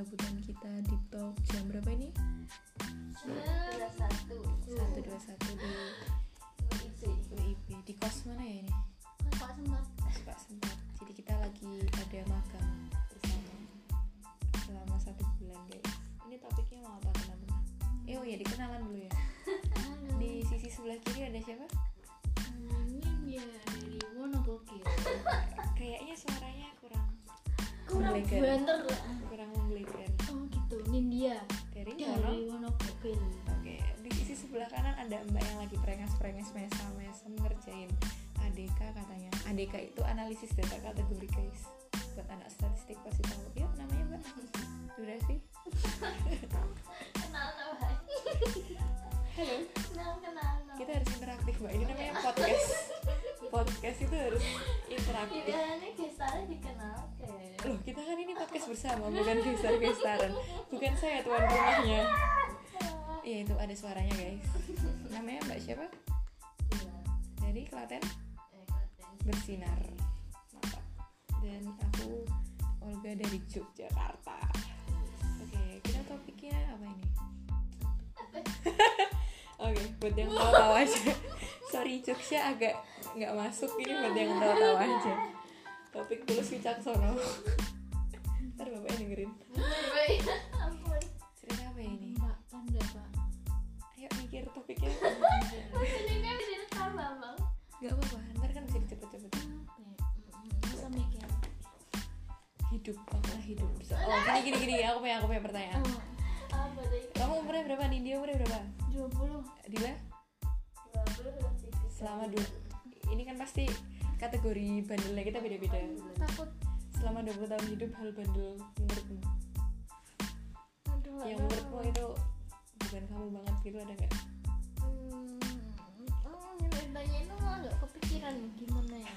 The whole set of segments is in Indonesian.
kegabutan kita di talk jam berapa ini? Jam satu. Satu dua satu di WIB. WIB di kos mana ya ini? Kakak sempat. Pak sempat. Jadi kita lagi ada magang bersama selama satu bulan guys. Ini topiknya mau apa teman-teman? Eh oh ya dikenalan dulu ya. Di sisi sebelah kiri ada siapa? Dia dari Wonogokil. Kayaknya suaranya kurang Kurang banter lah. Oh gitu, Nindya Dari dari Wonogokil. Oke, di sisi sebelah kanan ada mbak yang lagi prengas-prengas mesam-mesam ngerjain ADK katanya. ADK itu analisis data kategori guys. Buat anak statistik pasti tahu. Yuk, namanya mbak. Durasi. Kenal. Halo. Kenal kenal. Kita harus interaktif mbak. Ini namanya podcast. Podcast itu harus interaktif. Idealnya gestarnya dikenal ke. Loh, kita kan ini podcast bersama, bukan gestar-gestaran. Bukan saya tuan rumahnya. Iya, itu ada suaranya guys. Namanya mbak siapa? Dari Klaten. bersinar mantap dan aku Olga dari Yogyakarta oke kita topiknya apa ini oke buat yang tahu-tahu aja sorry Jogja agak nggak masuk ini buat yang tahu-tahu aja. Topik tulus wicaksono ntar bapaknya dengerin. Baik. Ampun. cerita apa ya ini? Mbak Panda Pak. ayo mikir topiknya. Ini kan bisa direkam Bang. nggak apa-apa ntar kan bisa dicepet-cepet. Masa mikir. hidup apa hidup. Oh gini gini gini. Aku punya aku punya pertanyaan. Apa tadi? kamu umurnya berapa Nindya umurnya berapa? 20 Dila? 20 selama dua pasti kategori bandelnya kita beda-beda. Takut. Selama 20 tahun hidup hal bandel menurutmu? Aduh yang menurutmu itu bukan kamu banget gitu ada nggak? Hmm, oh ceritanya itu nggak kepikiran gimana ya.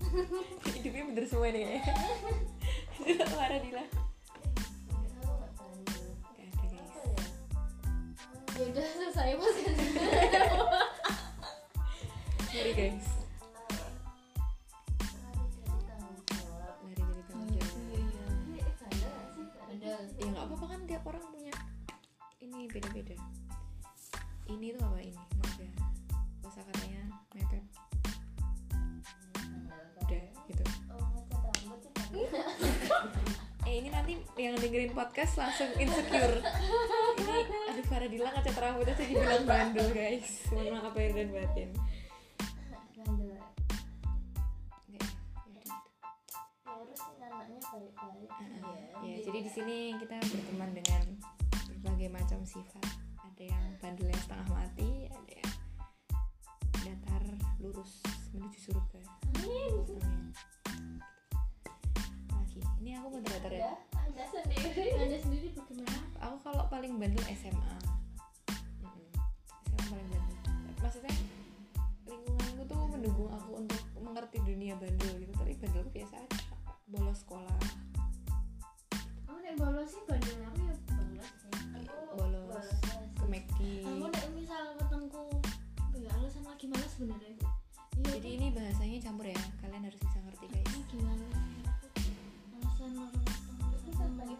Hidupnya bener semua nih kayaknya. Coba marah Dila ya udah selesai mas. Sorry guys beda-beda. Ini tuh apa ini? Maaf ya kosa katanya mepet. Udah gitu. Eh ini nanti yang dengerin podcast langsung insecure. Ini aduh Faradila ngecat rambut aja dibilang bandel guys. Mohon maaf lahir dan batin. Ya? Ya udah gitu. ya jadi di sini kita berteman dengan berbagai macam sifat. Ada yang bandel yang setengah mati ada yang datar lurus menuju surga. Amin. lagi. Ini aku moderator ya? Anda sendiri. Anda sendiri bagaimana? Aku kalau paling bandel SMA Mm-mm. SMA paling bandel. Maksudnya lingkunganku tuh mendukung aku untuk mengerti dunia bandel gitu. Tapi bandel biasa aja. Bolos sekolah. Kamu nek bolos sih bandel aku sebenarnya. Iya jadi ini bahasanya campur ya? Kalian harus bisa ngerti guys. Ini gimana? Aku alasan orang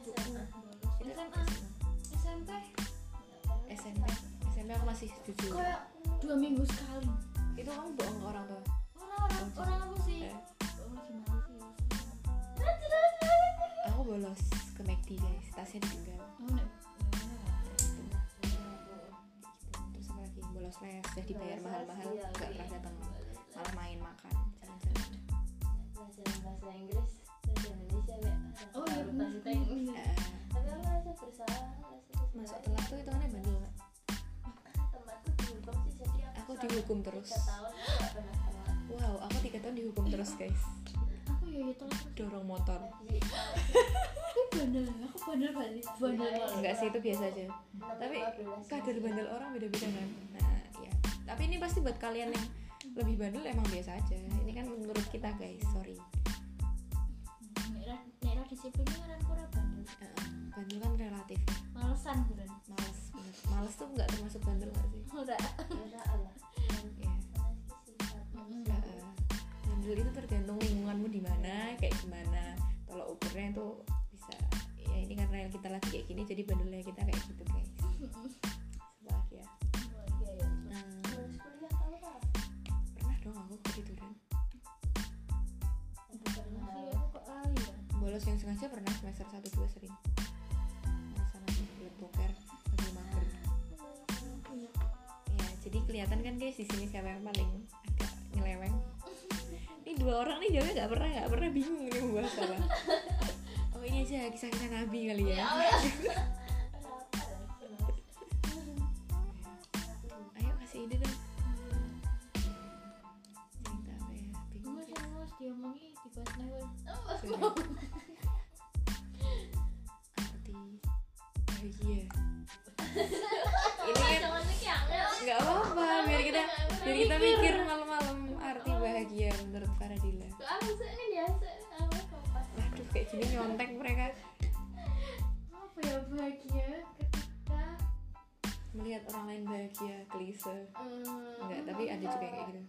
Itu SMA SMP SMP SMP aku masih jujur. Kayak dua minggu sekali. Itu kamu bohong ke orang tua? Orang-orang orang apa sih. Eh, aku bolos ke McD guys. Tasnya ditinggal. Oh nek les sudah dibayar mahal-mahal nggak pernah datang malah main makan jalan-jalan pelajaran bahasa Inggris bahasa Indonesia ya oh iya teknik Eh, tapi aku merasa bersalah masuk telat tuh hitungannya bandel nggak? tempatku dihukum sih jadi aku, dihukum terus. wow aku tiga tahun dihukum terus guys. Aku ya itu dorong motor. Bandel aku bandel banget bandel enggak sih itu biasa aja. Tapi kadar bandel orang beda-beda kan pasti buat kalian yang lebih bandel emang biasa aja. Ini kan menurut kita guys. Sorry. Nek nek disiplin kan kurang bandel. Bandel kan relatif. Malesan bukan? Males bener. Males tuh nggak termasuk bandel nggak sih? Udah Insya Allah bandel itu tergantung lingkunganmu di mana kayak gimana. Kalau ukurnya itu bisa ya ini karena kita lagi kayak gini jadi bandelnya kita kayak gitu guys kelihatan kan guys di sini siapa yang paling agak nyeleweng? Ini dua orang nih jawabnya nggak pernah nggak pernah bingung nih mau bahas apa. Oh ini aja kisah-kisah nabi kali ya. Ayo kasih ide dong. Cerita apa ya? Bingung biar kita mikir. malam-malam arti bahagia menurut Faradila aduh kayak gini nyontek mereka. Apa ya bahagia ketika melihat orang lain bahagia klise. Eh, enggak tapi ada juga yang kayak gitu.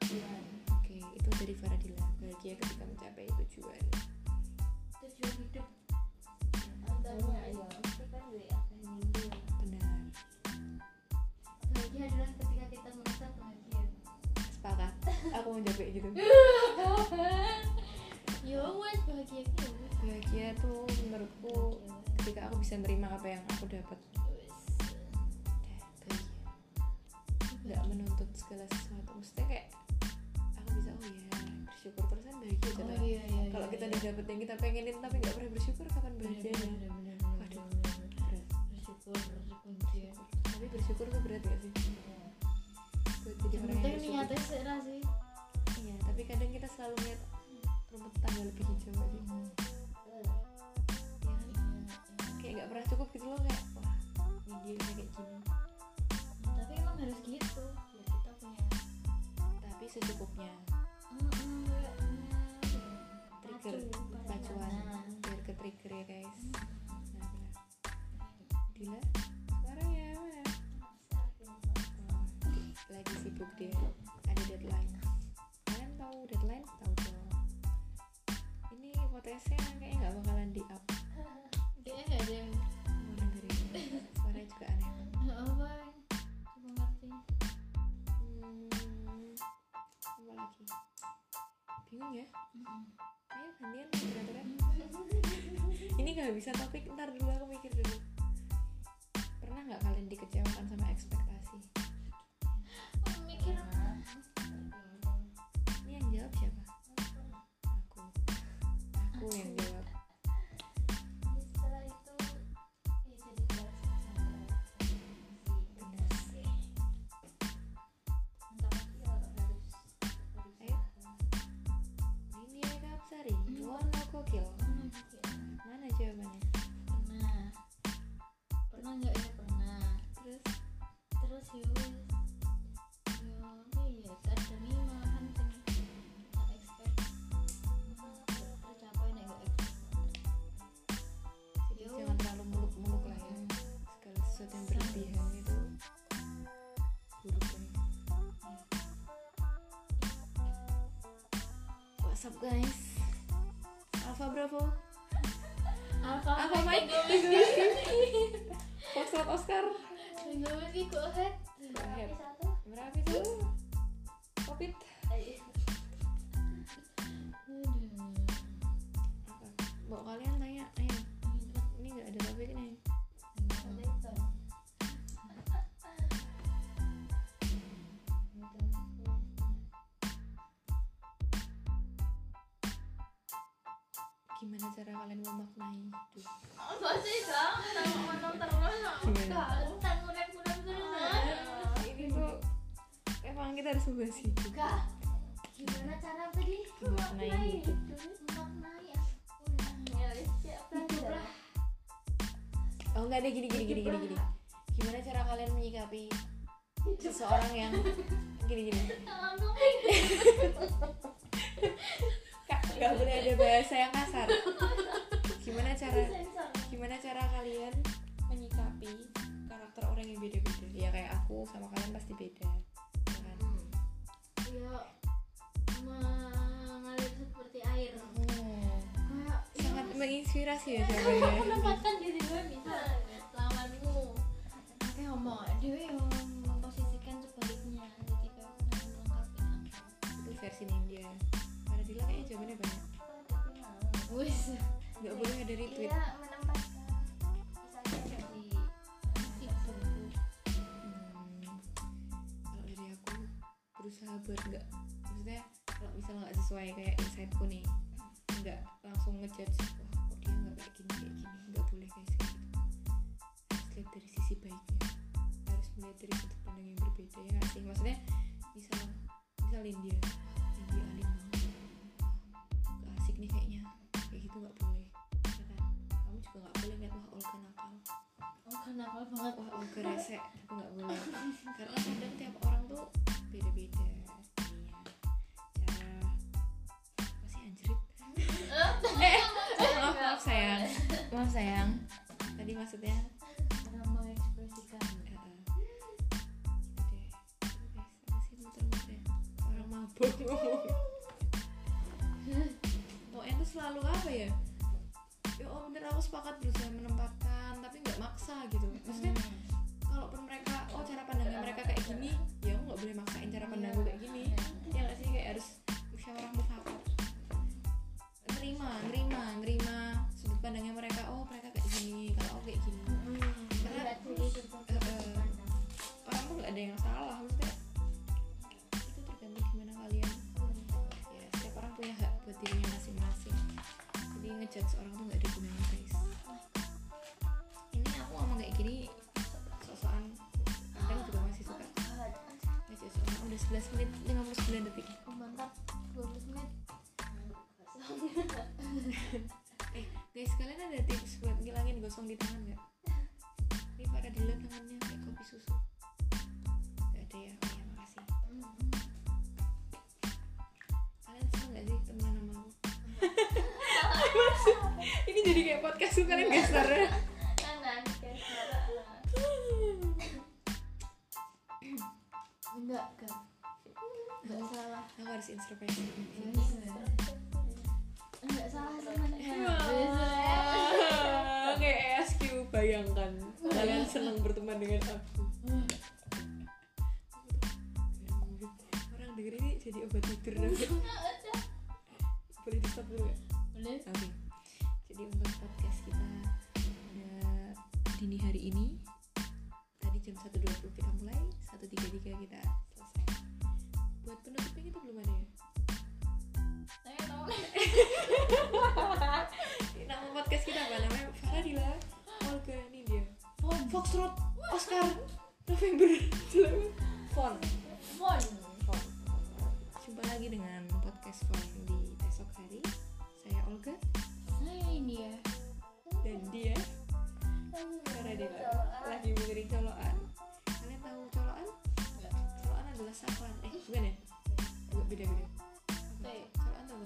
tujuan. oke. Itu dari Faradila bahagia ketika mencapai tujuan. Tujuan hidup. Antaranya ya, pasti kan gue aku mau kayak gitu. Ya wes bahagia gitu bahagia tuh menurutku ketika aku bisa nerima apa yang aku dapat. Bahagia. Nggak menuntut segala sesuatu. Maksudnya kayak aku bisa oh ya bersyukur terus kan bahagia oh jatuhnya. iya iya kalau iya, kita iya. udah dapet yang kita pengenin tapi nggak pernah bersyukur kapan bahagianya Bener, bener, bener, berat bersyukur ya tapi bersyukur tuh berat gak sih? Buat jadi orang yang bersyukur. niatnya sih iya tapi kadang kita selalu ngeliat rumput tetangga lebih hijau sih? Iya kan? kayak nggak pernah cukup gitu loh kayak wah ini dia kayak gini. Tapi emang harus gitu biar kita punya tapi secukupnya. Trigger pacu, pacuan. Nah. biar ke trigger ya guys. Nah benar Dila sekarang ya mana Oh, lagi sibuk dia tahu deadline tahu dong ini podcastnya kayaknya nggak bakalan di up. Kayaknya nggak ada yang mau dengerin. Suaranya juga aneh nggak apa cuma ngerti. Hmm, apa lagi? Bingung ya? Mm-mm. ayo gantian moderatornya ini nggak bisa topik ntar dulu aku mikir dulu. Pernah nggak kalian dikecewakan sama ekspektasi? Oh, mikir ini aku up guys? Alpha Bravo? Apa Apa Mike? Foxtrot Oscar Minggu lagi head Head. satu. Berapa itu? Covid Gimana cara kalian memaknai hidup? Terus. Ini tuh Emang kita harus membahas hidup gimana cara tadi? Memaknai hidup. Ya. Oh enggak deh gini gini gini gini gini. Gimana cara kalian menyikapi seseorang yang gini gini nggak boleh ada bahasa yang kasar. Gimana cara gimana cara kalian menyikapi karakter orang yang beda-beda? Ya kayak aku sama kalian pasti beda. ya kan? ya mengalir seperti air Hmm. kayak Sangat ya, menginspirasi ya jawabannya menempatkan diri gue bisa lawanmu oke ngomong dia yang memposisikan sebaliknya jadi kayak melengkapi aku itu versi India pada Dila kayaknya jawabannya banyak. Wis. Nggak boleh ada retweet. Iya menempatkan misalnya itu Hmm, kalau dari aku berusaha buat nggak maksudnya kalau misalnya nggak sesuai kayak insightku nih nggak langsung ngejudge wah kok dia nggak kayak gini kayak gini? Nggak boleh guys kayak gitu. Harus lihat dari sisi baiknya. Harus melihat dari sudut pandang yang berbeda ya nggak sih? Maksudnya misal misal India gitu nggak boleh ya kan? Kamu juga nggak boleh lihat wah Olga nakal. Oh kenapa banget. Wah Olga rese itu nggak boleh. Karena kadang tiap orang tuh beda-beda ininya cara apa sih anjrit? Eh maaf maaf sayang. Maaf sayang. Tadi maksudnya? Cara mengekspresikan eh, eh, tuh selalu apa ya? Ya oh bener aku sepakat berusaha menempatkan tapi nggak maksa gitu. Maksudnya kalaupun mereka oh cara pandangnya mereka kayak gini ya aku nggak boleh maksain cara pandangku kayak gini. Ya nggak sih kayak harus musyawarah mufakat nerima nerima nerima sudut pandangnya mereka oh mereka kayak gini kalau aku kayak gini. Karena eh, eh, pandang orang tuh nggak ada yang salah 59 detik. Oh mantap. 12 menit. Eh guys kalian ada tips buat ngilangin gosong di tangan nggak? Ini para dealer tangannya kayak kopi susu. Nggak ada ya oh ya makasih. Kalian seneng nggak sih temenan sama aku? Ini jadi kayak podcast kalian gak sadar introspeksi enggak salah sebenarnya Oke, SQ bayangkan. Kalian senang berteman dengan aku. Orang denger ini jadi obat tidur Foxtrot, Oscar, November, Fon. Fon Fon. Jumpa lagi dengan podcast Fon di esok hari. Saya Olga saya ini ya dan dia Faradila lagi mengering colokan. Kalian tahu colokan? Colokan adalah sakuan. Eh, bukan ya? Beda-beda. Teh. Colokan tahu.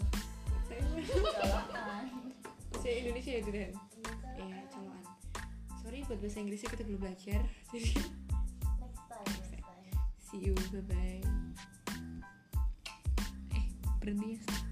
Colokan. Bahasa Indonesia ya colokan. Buat bahasa Inggrisnya kita belum belajar. Jadi next time next time see you, bye bye. Eh, berhenti ya.